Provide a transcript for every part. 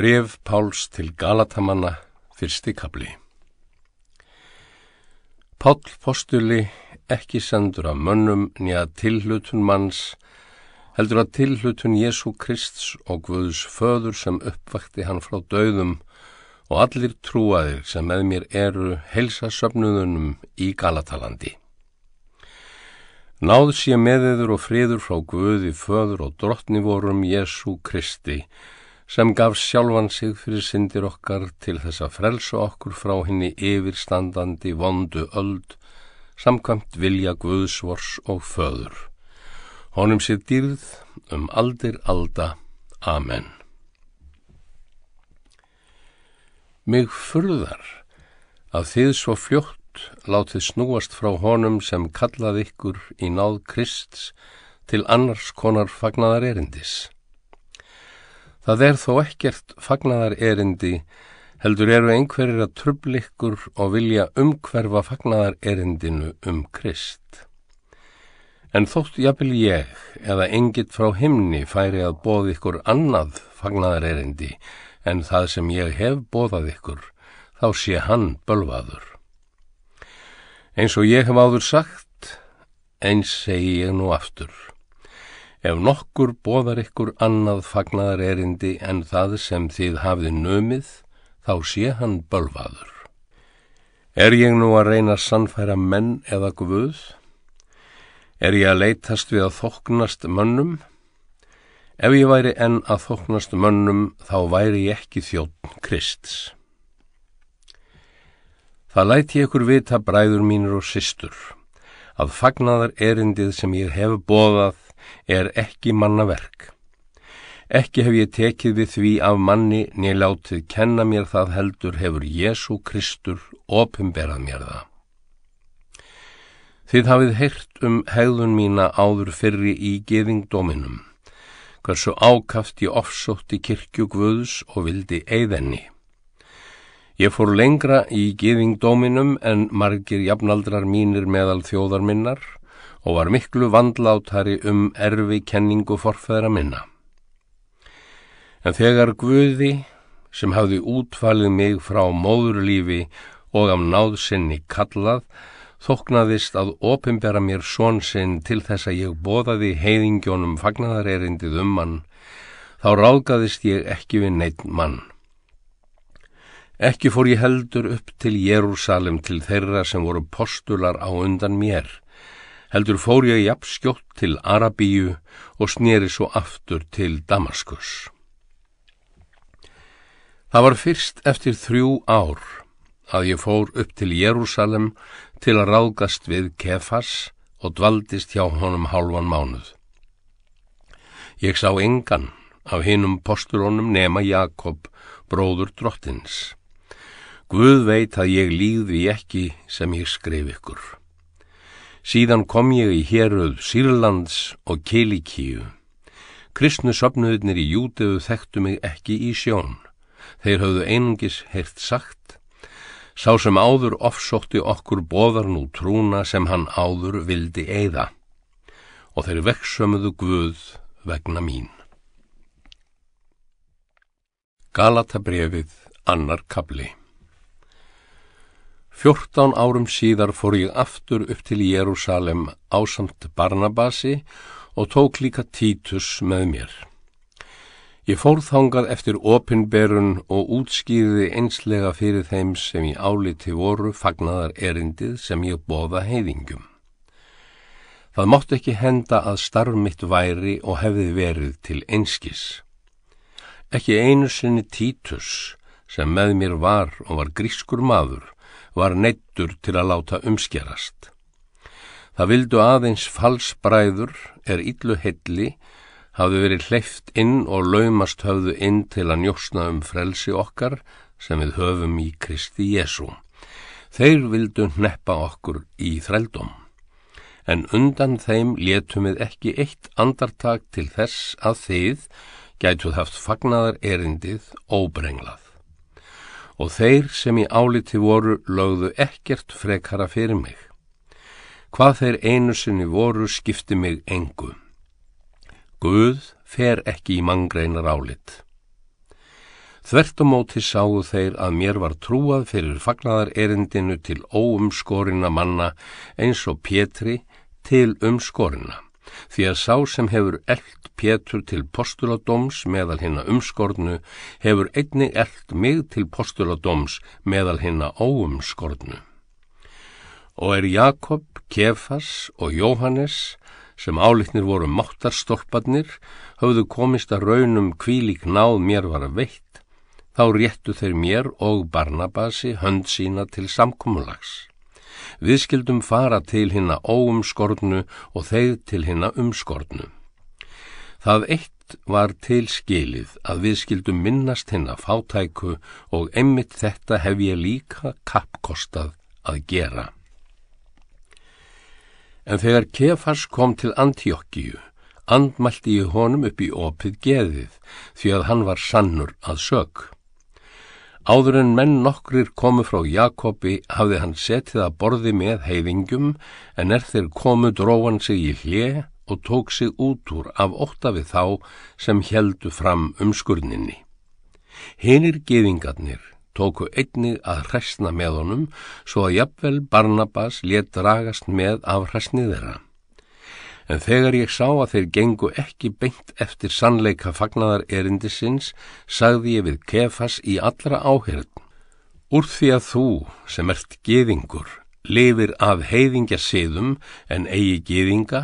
Bref Páls til Galatamanna, fyrsti kapli. Pál postuli ekki sendur af mönnum nýja tilhlutun manns, heldur að tilhlutun Jésu Krists og Guðs föður sem uppvakti hann frá döðum og allir trúaðir sem með mér eru helsa söfnuðunum í Galatalandi. Náð sé meðiður og friður frá Guði föður og drottni vorum Jésu Kristi, sem gaf sjálfan sig fyrir syndir okkar til þess að frelsa okkur frá henni yfirstandandi vondu öld, samkvæmt vilja Guðsvors og föður. Honum sér dýrð um aldir alda. Amen. Mig furðar að þið svo fljótt látið snúast frá honum sem kallað ykkur í náð Krists til annars konar fagnaðar erindis. Það er þó ekkert fagnaðar erindi, heldur eru einhverjir að trublikkur og vilja umhverfa fagnaðar erindinu um Krist. En þótt jafnvel ég eða engit frá himni færi að bóð ykkur annað fagnaðar erindi en það sem ég hef bóðað ykkur, þá sé hann bölvaður. Eins og ég hef áður sagt, eins segi ég nú aftur. Ef nokkur bóðar ykkur annað fagnaðar erindi en það sem þið hafið nömið, þá sé hann bölvaður. Er ég nú að reyna að sannfæra menn eða guð? Er ég að leytast við að þoknast mönnum? Ef ég væri enn að þoknast mönnum, þá væri ég ekki þjóttn Krists. Það læti ykkur vita bræður mínur og systur, að fagnaðar erindið sem ég hef bóðað er ekki mannaverk. Ekki hef ég tekið við því af manni nýlátið kenna mér það heldur hefur Jésu Kristur opimberað mér það. Þið hafið heyrt um hegðun mína áður fyrri í geðingdóminum, hversu ákaft ég ofsótti kirkju Guðs og vildi eigðenni. Ég fór lengra í geðingdóminum en margir jafnaldrar mínir meðal þjóðar minnar og var miklu vandlátari um erfi kenningu forfæðra minna. En þegar Guði, sem hafði útfalið mig frá móðurlífi og af náðsynni kallað, þoknaðist að opimbera mér svonsinn til þess að ég bóðaði heiðingjónum fagnadarerindið um mann, þá ráðgaðist ég ekki við neitt mann. Ekki fór ég heldur upp til Jérúsalem til þeirra sem voru postular á undan mér, heldur fór ég jafn skjótt til Arabíu og snýri svo aftur til Damaskus. Það var fyrst eftir þrjú ár að ég fór upp til Jérúsalem til að ráðgast við Kefas og dvaldist hjá honum hálfan mánuð. Ég sá engan af hinnum posturónum nema Jakob, bróður drottins. Guð veit að ég líði ekki sem ég skrif ykkur. Síðan kom ég í héröð Sýrlands og Kilikíu. Kristnu söpnuðnir í Júteu þekktu mig ekki í sjón. Þeir höfðu einungis heirt sagt. Sá sem áður ofsótti okkur bóðar nú trúna sem hann áður vildi eigða. Og þeir vekksömuðu Guð vegna mín. Galatabrefið annar kabli Fjórtán árum síðar fór ég aftur upp til Jérúsalem ásamt Barnabasi og tók líka Títus með mér. Ég fór þangað eftir opinberun og útskýði einslega fyrir þeim sem í áliti voru fagnaðar erindið sem ég bóða heiðingum. Það mátt ekki henda að starf mitt væri og hefði verið til einskis. Ekki einu sinni Títus sem með mér var og var grískur maður var neittur til að láta umskerast. Það vildu aðeins falsbræður er yllu helli, hafðu verið hleyft inn og laumast höfðu inn til að njósna um frelsi okkar sem við höfum í Kristi Jésu. Þeir vildu neppa okkur í þrældum. En undan þeim létum við ekki eitt andartak til þess að þið gætuð haft fagnaðar erindið óbrenglað og þeir sem í áliti voru lögðu ekkert frekara fyrir mig. Hvað þeir einu sinni voru skipti mig engu. Guð fer ekki í manngreinar álit. Þvert og móti sáu þeir að mér var trúað fyrir fagnaðar erindinu til óumskorina manna eins og Pétri til umskorina. Því að sá sem hefur eld Pétur til postuladóms meðal hinna umskornu hefur einni eld mig til postuladóms meðal hinna óumskornu. Og er Jakob, Kefas og Jóhannes sem álitnir voru máttarstolpadnir höfðu komist að raunum kvílik náð mér var að veitt þá réttu þeir mér og Barnabasi hönd sína til samkómulags. Við skildum fara til hinna óumskornu og þeir til hinna umskornu. Það eitt var til skilið að við skildum minnast hinna fátæku og einmitt þetta hef ég líka kappkostað að gera. En þegar Kefars kom til Antiokkíu, andmælti ég honum upp í opið geðið því að hann var sannur að sög. Áður en menn nokkrir komu frá Jakobi hafði hann setið að borði með heiðingum en er þeir komu dróan sig í hlje og tók sig út úr af ótta við þá sem heldu fram um skurninni. Hinnir geðingarnir tóku einnig að hræstna með honum svo að jafnvel Barnabas let dragast með af hræstnið þeirra en þegar ég sá að þeir gengu ekki beint eftir sannleika fagnaðar erindisins, sagði ég við kefas í allra áherðn. Úr því að þú, sem ert geðingur, lifir af heiðingja siðum en eigi geðinga,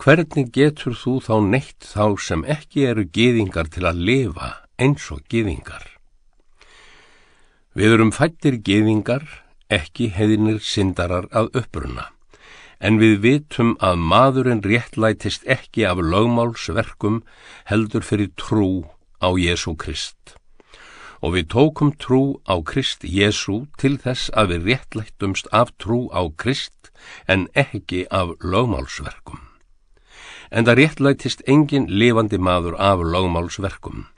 hvernig getur þú þá neitt þá sem ekki eru geðingar til að lifa eins og geðingar? Við erum fættir geðingar, ekki heiðinir syndarar að uppruna en við vitum að maðurinn réttlætist ekki af lögmálsverkum heldur fyrir trú á Jésu Krist. Og við tókum trú á Krist Jésu til þess að við réttlættumst af trú á Krist en ekki af lögmálsverkum. En það réttlætist engin lifandi maður af lögmálsverkum.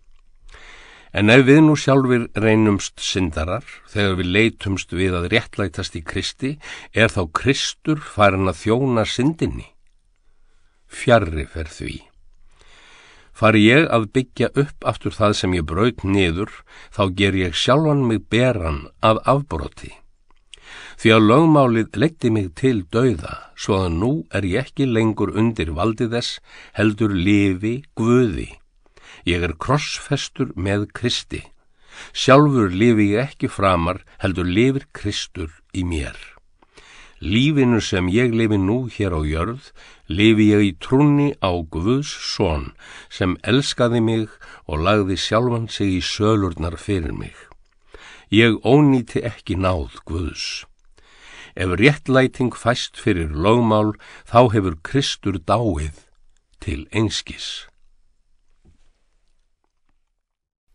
En ef við nú sjálfur reynumst syndarar, þegar við leitumst við að réttlætast í Kristi, er þá Kristur farin að þjóna syndinni? Fjarrri fer því. Fari ég að byggja upp aftur það sem ég braut niður, þá ger ég sjálfan mig beran af afbroti. Því að lögmálið leikti mig til dauða, svo að nú er ég ekki lengur undir valdiðess, heldur lifi Guði Ég er krossfestur með Kristi. Sjálfur lifi ég ekki framar, heldur lifir Kristur í mér. Lífinu sem ég lifi nú hér á jörð, lifi ég í trúni á Guðs són sem elskaði mig og lagði sjálfan sig í sölurnar fyrir mig. Ég ónýti ekki náð Guðs. Ef réttlæting fæst fyrir lögmál, þá hefur Kristur dáið til einskis.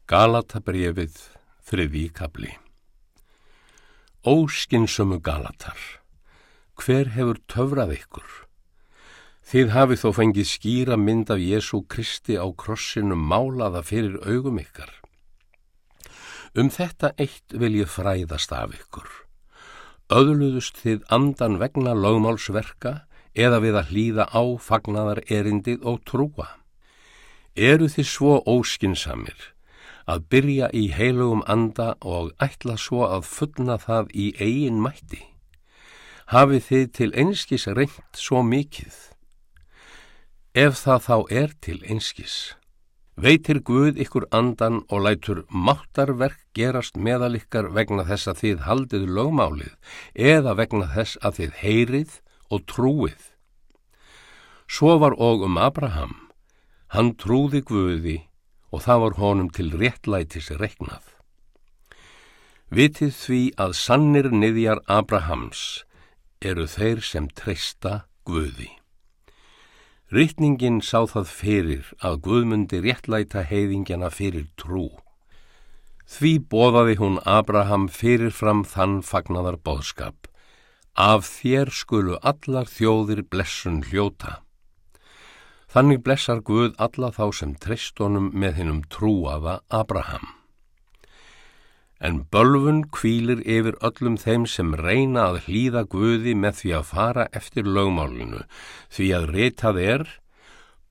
Galatabrefið þriði kapli Óskinsömu Galatar, hver hefur töfrað ykkur? Þið hafið þó fengið skýra mynd af Jésu Kristi á krossinu málaða fyrir augum ykkar. Um þetta eitt vil ég fræðast af ykkur. Öðluðust þið andan vegna lögmálsverka eða við að hlýða á fagnadar erindið og trúa? Eru þið svo óskinsamir? Að byrja í heilugum anda og ætla svo að fullna það í eigin mætti. Hafið þið til einskis reynt svo mikið? Ef það þá er til einskis, veitir Guð ykkur andan og lætur máttarverk gerast meðalikkar vegna þess að þið haldið lögmálið eða vegna þess að þið heyrið og trúið. Svo var og um Abraham, hann trúði Guði og það var honum til réttlætis reknað. Vitið því að sannir niðjar Abrahams eru þeir sem treysta Guði. Rittningin sá það fyrir að Guðmundi réttlæta heiðingjana fyrir trú. Því bóðaði hún Abraham fyrirfram þann fagnadar bóðskap. Af þér skulu allar þjóðir blessun hljóta. Þannig blessar Guð alla þá sem treystónum með hinnum trúaða Abraham. En bölfun kvílir yfir öllum þeim sem reyna að hlýða Guði með því að fara eftir lögmálinu, því að reytað er,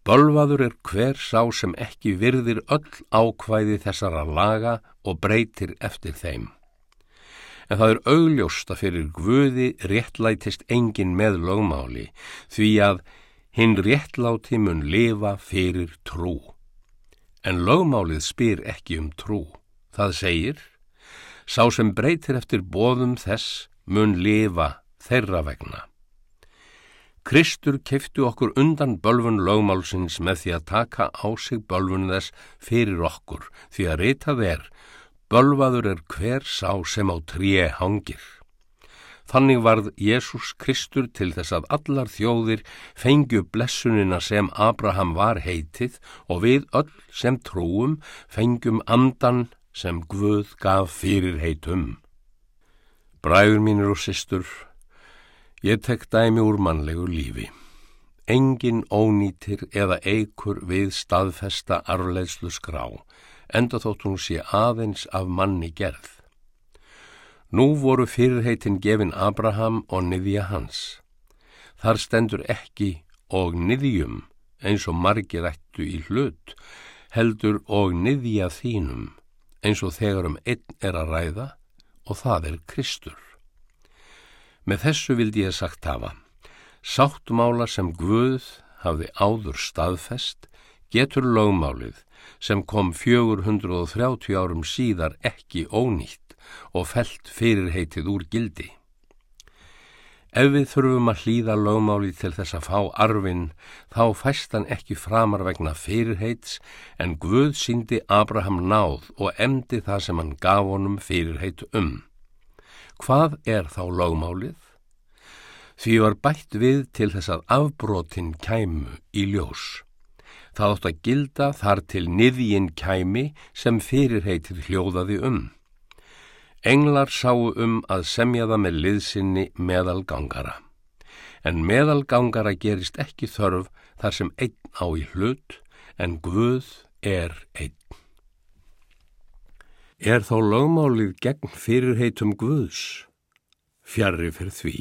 Bölvaður er hver sá sem ekki virðir öll ákvæði þessara laga og breytir eftir þeim. En það er augljósta fyrir Guði réttlætist engin með lögmáli því að hinn réttláti mun lifa fyrir trú. En lögmálið spyr ekki um trú. Það segir, sá sem breytir eftir bóðum þess mun lifa þeirra vegna. Kristur keftu okkur undan bölfun lögmálsins með því að taka á sig bölfun þess fyrir okkur því að reytað er, bölvaður er hver sá sem á tríi hangir. Þannig varð Jésús Kristur til þess að allar þjóðir fengju blessunina sem Abraham var heitið og við öll sem trúum fengjum andan sem Guð gaf fyrir heitum. Bræður mínir og systur, Ég tek dæmi úr mannlegu lífi. Engin ónýtir eða eikur við staðfesta arleðslu skrá, enda þótt hún sé aðeins af manni gerð. Nú voru fyrirheitin gefin Abraham og niðja hans. Þar stendur ekki og niðjum eins og margir ættu í hlut, heldur og niðja þínum eins og þegar um einn er að ræða og það er Kristur. Með þessu vildi ég sagt hafa. Sáttmála sem Guð hafði áður staðfest getur lögmálið sem kom 430 árum síðar ekki ónýtt og felt fyrirheitið úr gildi. Ef við þurfum að hlýða lögmáli til þess að fá arfin, þá fæst hann ekki framar vegna fyrirheits en Guð síndi Abraham náð og emdi það sem hann gaf honum fyrirheit um. Hvað er þá lögmálið? Því var bætt við til þess að afbrotin kæmu í ljós. Það átt að gilda þar til niðjinn kæmi sem fyrirheitir hljóðaði um. Englar sáu um að semja það með liðsynni meðalgangara. En meðalgangara gerist ekki þörf þar sem einn á í hlut en Guð er einn. Er þá lögmálið gegn fyrirheitum Guðs? Fjarrri fyrir því.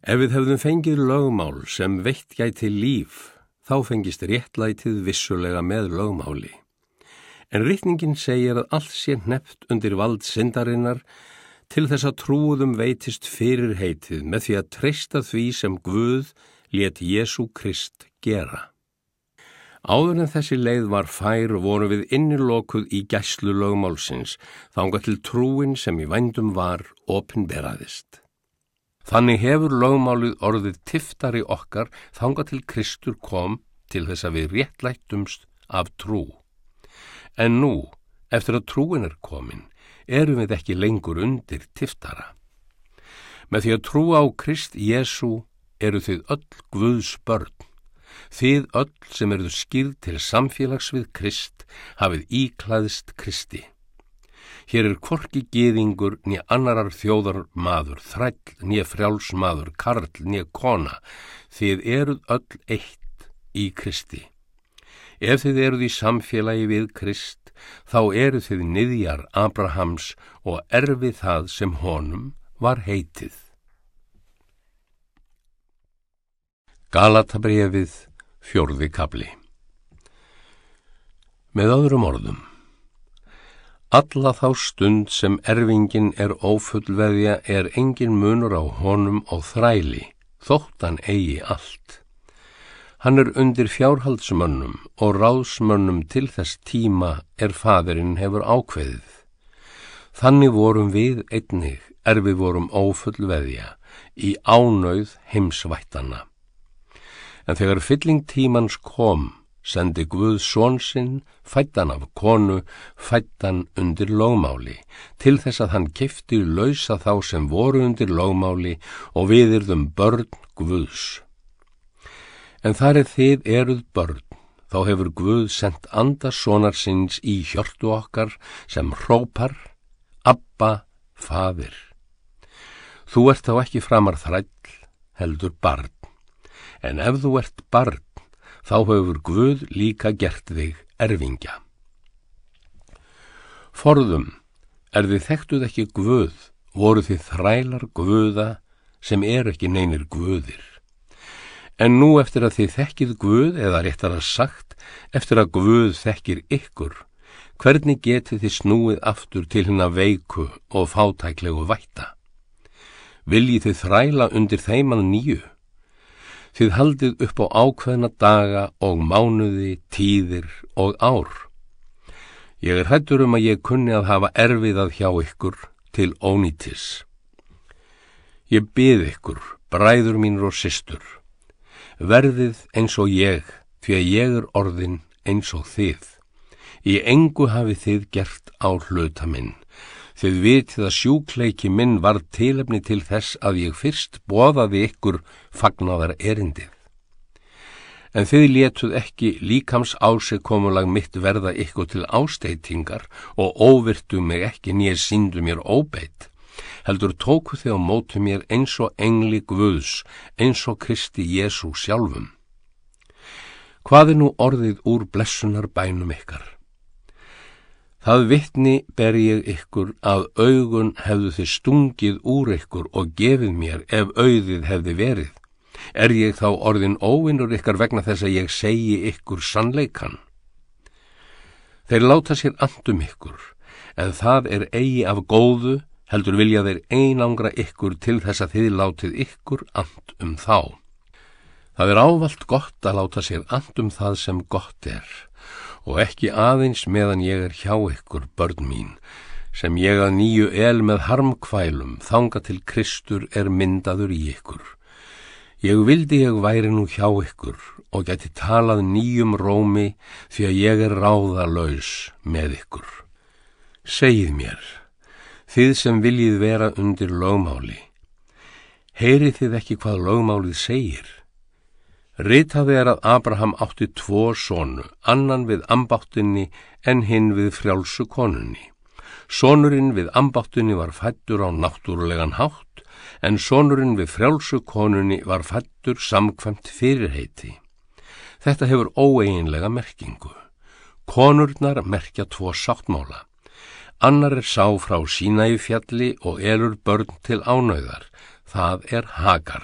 Ef við hefðum fengið lögmál sem veitt gæti líf, þá fengist réttlætið vissulega með lögmáli. En rittningin segir að allt sé nefnt undir vald syndarinnar til þess að trúðum veitist fyrirheitið með því að treysta því sem Guð let Jésu Krist gera. Áður en þessi leið var fær voru við innilokuð í gæslu lögmálsins, þánga til trúin sem í vændum var opinberaðist. Þannig hefur lögmálið orðið tiftari okkar þánga til Kristur kom til þess að við réttlættumst af trú. En nú, eftir að trúin er komin, erum við ekki lengur undir tiftara. Með því að trú á Krist Jésu eru þið öll Guðs börn Þið öll sem eruðu skýrð til samfélags við Krist hafið íklæðist Kristi. Hér er korki geðingur nýja annarar þjóðar maður, þræll nýja frjálsmaður, karl nýja kona. Þið eruð öll eitt í Kristi. Ef þið eruð í samfélagi við Krist, þá eruð þið niðjar Abrahams og erfið það sem honum var heitið. Galatabrefið fjórði kabli Með öðrum orðum Alla þá stund sem erfingin er ófullveðja er engin munur á honum og þræli, þóttan eigi allt. Hann er undir fjárhaldsmönnum og ráðsmönnum til þess tíma er fadurinn hefur ákveðið. Þannig vorum við einnig er við vorum ófullveðja í ánauð heimsvættana. En þegar fylling tímans kom, sendi Guð svonsinn, fættan af konu, fættan undir lógmáli, til þess að hann kifti lausa þá sem voru undir lógmáli og viðirðum börn Guðs. En þar er þið eruð börn, þá hefur Guð sendt andassonar sinns í hjörtu okkar sem hrópar, Abba, Fadir. Þú ert þá ekki framar þræll, heldur barn en ef þú ert barn, þá hefur Guð líka gert þig erfingja. Forðum, er þið þekktuð ekki Guð, voru þið þrælar Guða sem er ekki neynir Guðir. En nú eftir að þið þekkið Guð, eða réttar að sagt, eftir að Guð þekkir ykkur, hvernig getið þið snúið aftur til hérna veiku og fátæklegu vætta? Viljið þið þræla undir þeimað nýju? Þið haldið upp á ákveðna daga og mánuði, tíðir og ár. Ég er hættur um að ég kunni að hafa erfiðað hjá ykkur til ónýtis. Ég bið ykkur, bræður mínur og systur, verðið eins og ég, því að ég er orðin eins og þið. Í engu hafi þið gert á hluta minn. Þið vitið að sjúkleiki minn var tilefni til þess að ég fyrst boðaði ykkur fagnáðar erindið. En þið létuð ekki líkams ásekomulag mitt verða ykkur til ásteitingar og óvirtu mig ekki nýja síndu mér óbeitt heldur tóku þið á mótu mér eins og engli Guðs, eins og Kristi Jésu sjálfum. Hvað er nú orðið úr blessunar bænum ykkar? Það vittni ber ég ykkur að augun hefðu þið stungið úr ykkur og gefið mér ef auðið hefði verið. Er ég þá orðin óvinnur ykkar vegna þess að ég segi ykkur sannleikan? Þeir láta sér andum ykkur, en það er eigi af góðu heldur vilja þeir einangra ykkur til þess að þið látið ykkur and um þá. Það er ávalt gott að láta sér and um það sem gott er og ekki aðeins meðan ég er hjá ykkur, börn mín, sem ég að nýju el með harmkvælum þanga til Kristur er myndaður í ykkur. Ég vildi ég væri nú hjá ykkur og geti talað nýjum rómi því að ég er ráðalaus með ykkur. Segið mér, þið sem viljið vera undir lögmáli. Heyrið þið ekki hvað lögmálið segir? Ritaði er að Abraham átti tvo sónu, annan við ambáttinni en hinn við frjálsu konunni. Sónurinn við ambáttinni var fættur á náttúrulegan hátt, en sónurinn við frjálsu konunni var fættur samkvæmt fyrirheiti. Þetta hefur óeinlega merkingu. Konurnar merkja tvo sáttmála. Annar er sá frá Sínæi fjalli og elur börn til ánauðar. Það er Hagar.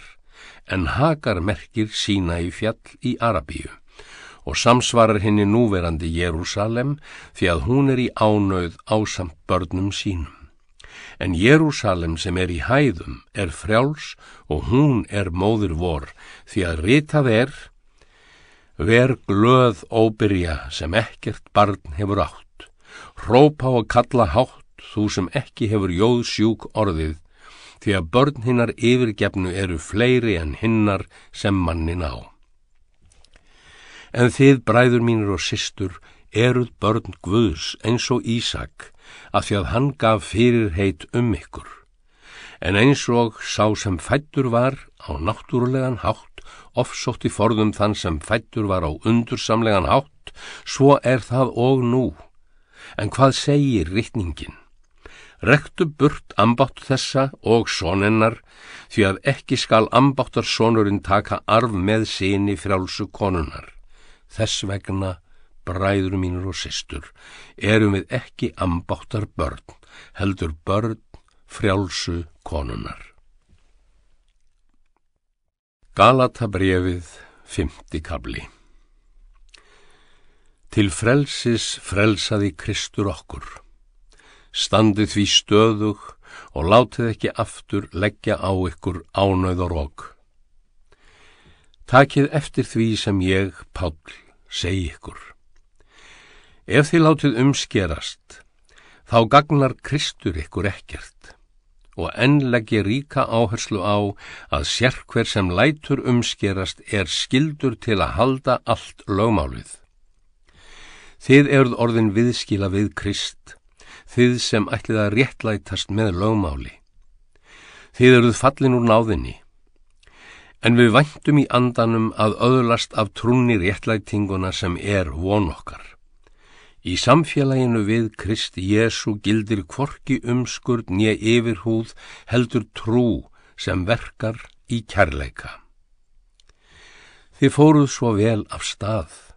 En Hagar merkir Sínæi fjall í Arabíu og samsvarar henni núverandi Jérúsalem því að hún er í ánauð ásamt börnum sínum. En Jérúsalem sem er í hæðum er frjáls og hún er móður vor því að ritað er Ver glöð óbyrja sem ekkert barn hefur átt Rópa og kalla hátt þú sem ekki hefur jóð sjúk orðið, því að börn hinnar yfirgefnu eru fleiri en hinnar sem mannin á. En þið, bræður mínir og systur, eruð börn Guðs eins og Ísak, af því að hann gaf fyrirheit um ykkur. En eins og sá sem fættur var á náttúrulegan hátt, ofsótti forðum þann sem fættur var á undursamlegan hátt, svo er það og nú. En hvað segir rittningin? Rektu burt ambátt þessa og sonennar því að ekki skal ambáttar sonurinn taka arf með síni frjálsu konunar. Þess vegna, bræður mínur og systur, erum við ekki ambáttar börn, heldur börn frjálsu konunar. Galatabrefið, fymti kabli Til frelsis frelsaði Kristur okkur. Standið því stöðug og látið ekki aftur leggja á ykkur ánöð og rók. Takið eftir því sem ég, Pál, segi ykkur. Ef þið látið umskerast, þá gagnar Kristur ykkur ekkert og enn legg ég ríka áherslu á að sérkver sem lætur umskerast er skildur til að halda allt lögmálið. Þið eruð orðin viðskila við Krist, þið sem ætlið að réttlætast með lögmáli. Þið eruð fallin úr náðinni, en við væntum í andanum að öðlast af trúni réttlætinguna sem er von okkar. Í samfélaginu við Krist Jésu gildir kvorki umskurð nýja yfirhúð heldur trú sem verkar í kærleika. Þið fóruð svo vel af stað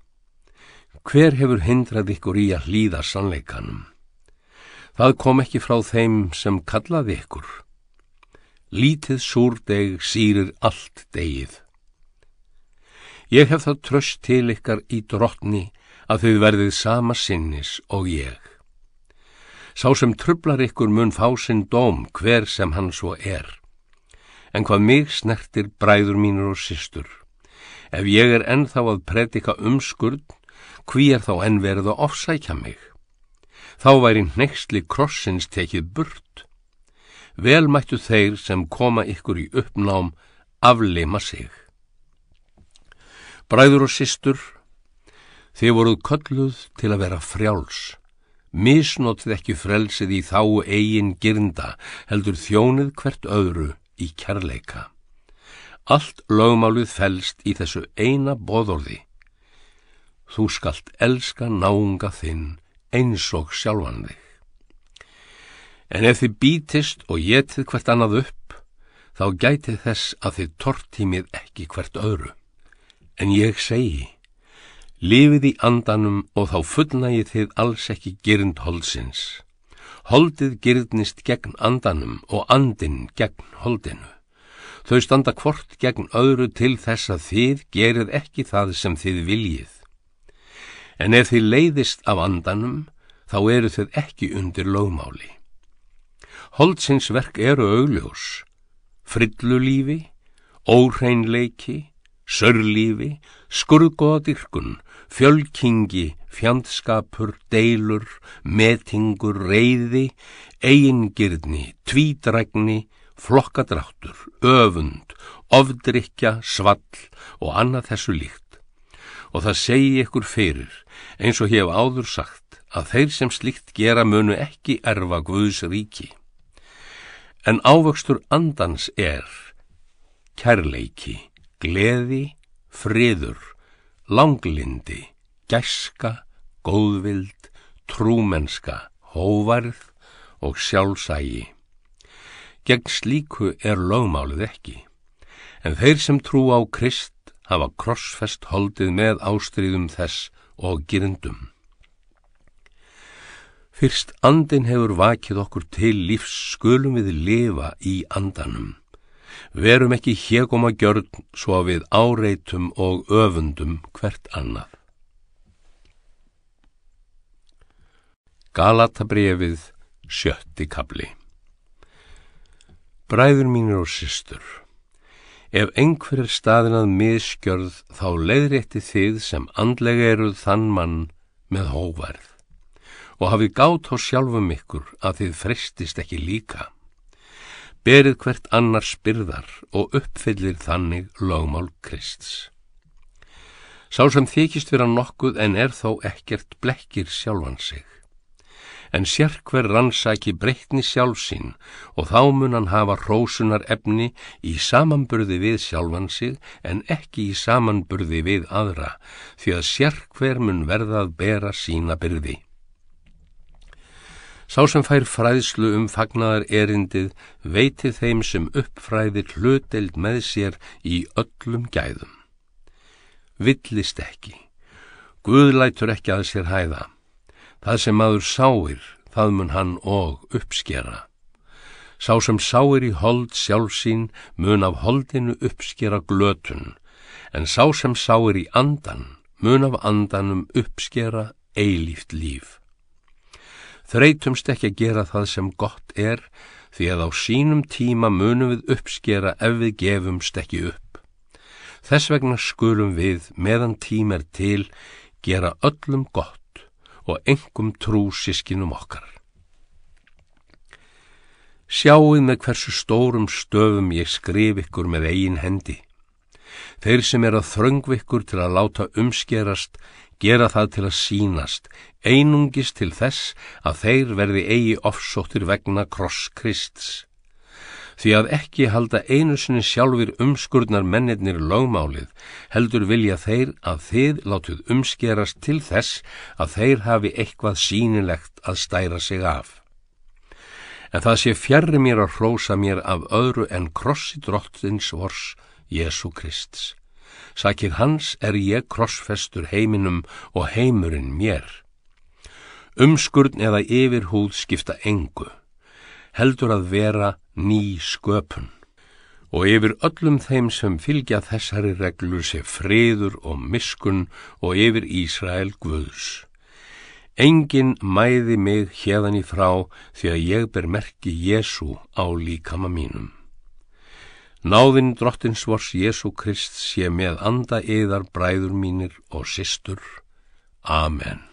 Hver hefur hindrað ykkur í að hlýða sannleikanum? Það kom ekki frá þeim sem kallaði ykkur. Lítið súrdeg sýrir allt degið. Ég hef það tröst til ykkar í drottni að þau verðið sama sinnis og ég. Sá sem trublar ykkur mun fá sinn dóm hver sem hann svo er. En hvað mig snertir bræður mínur og systur. Ef ég er ennþá að predika umskurð, hví er þá enn verið að ofsækja mig? Þá væri nextli krossins tekið burt. Vel mættu þeir sem koma ykkur í uppnám afleima sig. Bræður og systur, þið voruð kölluð til að vera frjáls. Misnótið ekki frelsið í þá eigin girnda, heldur þjónið hvert öðru í kærleika. Allt lögmálið fælst í þessu eina boðorði. Þú skalt elska náunga þinn eins og sjálfan þig. En ef þið bítist og getið hvert annað upp, þá gætið þess að þið tortímið ekki hvert öðru. En ég segi, Lifið í andanum og þá fullnægið þið alls ekki gyrnd holdsins. Holdið gyrnist gegn andanum og andin gegn holdinu. Þau standa hvort gegn öðru til þess að þið gerið ekki það sem þið viljið. En ef þið leiðist af andanum, þá eru þið ekki undir lögmáli. Holdsins verk eru augljós, frillulífi, óreinleiki, sörlífi, skurðgóðadirkun, fjölkingi, fjandskapur, deilur, metingur, reyði, eigingirni, tvítrækni, flokkadráttur, öfund, ofdrykja, svall og annað þessu líkt. Og það segi ykkur fyrir, eins og hef áður sagt, að þeir sem slikt gera munu ekki erfa Guðs ríki. En ávöxtur andans er kærleiki, gleði, friður, langlindi, gæska, góðvild, trúmenska, hóvarð og sjálfsægi. Gegn slíku er lögmálið ekki, en þeir sem trú á Krist hafa krossfest holdið með ástriðum þess og girndum. Fyrst andin hefur vakið okkur til lífs skulum við lifa í andanum. Verum ekki hégum að gjörn svo að við áreitum og öfundum hvert annað. Galatabrefið sjötti kabli Bræður mínir og systur, ef einhver er staðin að miskjörð þá leiðrétti þið sem andlega eruð þann mann með hóvarð og hafið gátt á sjálfum ykkur að þið frestist ekki líka berið hvert annar spyrðar og uppfyllir þannig lögmál Krists. Sá sem þykist vera nokkuð en er þó ekkert blekkir sjálfan sig. En sér hver rannsæki breytni sjálfsinn og þá mun hann hafa rósunar efni í samanburði við sjálfan sig en ekki í samanburði við aðra því að sér hver mun verða að bera sína byrði. Sá sem fær fræðslu um fagnar erindið veiti þeim sem uppfræðir hluteld með sér í öllum gæðum. Villist ekki. Guð lætur ekki að sér hæða. Það sem maður sáir, það mun hann og uppskera. Sá sem sáir í hold sjálfsín mun af holdinu uppskera glötun, en sá sem sáir í andan mun af andanum uppskera eilíft líf. Þreytumst ekki að gera það sem gott er því að á sínum tíma munum við uppskera ef við gefumst ekki upp. Þess vegna skulum við meðan tím er til gera öllum gott og engum trú sískinum okkar. Sjáuð með hversu stórum stöfum ég skrif ykkur með eigin hendi. Þeir sem er að þröngvikkur til að láta umskerast gera það til að sínast, einungis til þess að þeir verði eigi ofsóttir vegna kross Krists. Því að ekki halda einu sinni sjálfur umskurnar mennirnir lögmálið, heldur vilja þeir að þið látuð umskerast til þess að þeir hafi eitthvað sínilegt að stæra sig af. En það sé fjarr mér að hrósa mér af öðru en krossi drottins vors Jésu Krists. Sakið hans er ég krossfestur heiminum og heimurinn mér. Umskurn eða yfirhúð skipta engu, heldur að vera ný sköpun. og yfir öllum þeim sem fylgja þessari reglu sé friður og miskun og yfir Ísrael Guðs. Engin mæði mig hérðan í frá því að ég ber merki Jésu á líkama mínum. Náðinn drottins vors Jésu Krist sé með anda yðar bræður mínir og systur. Amen.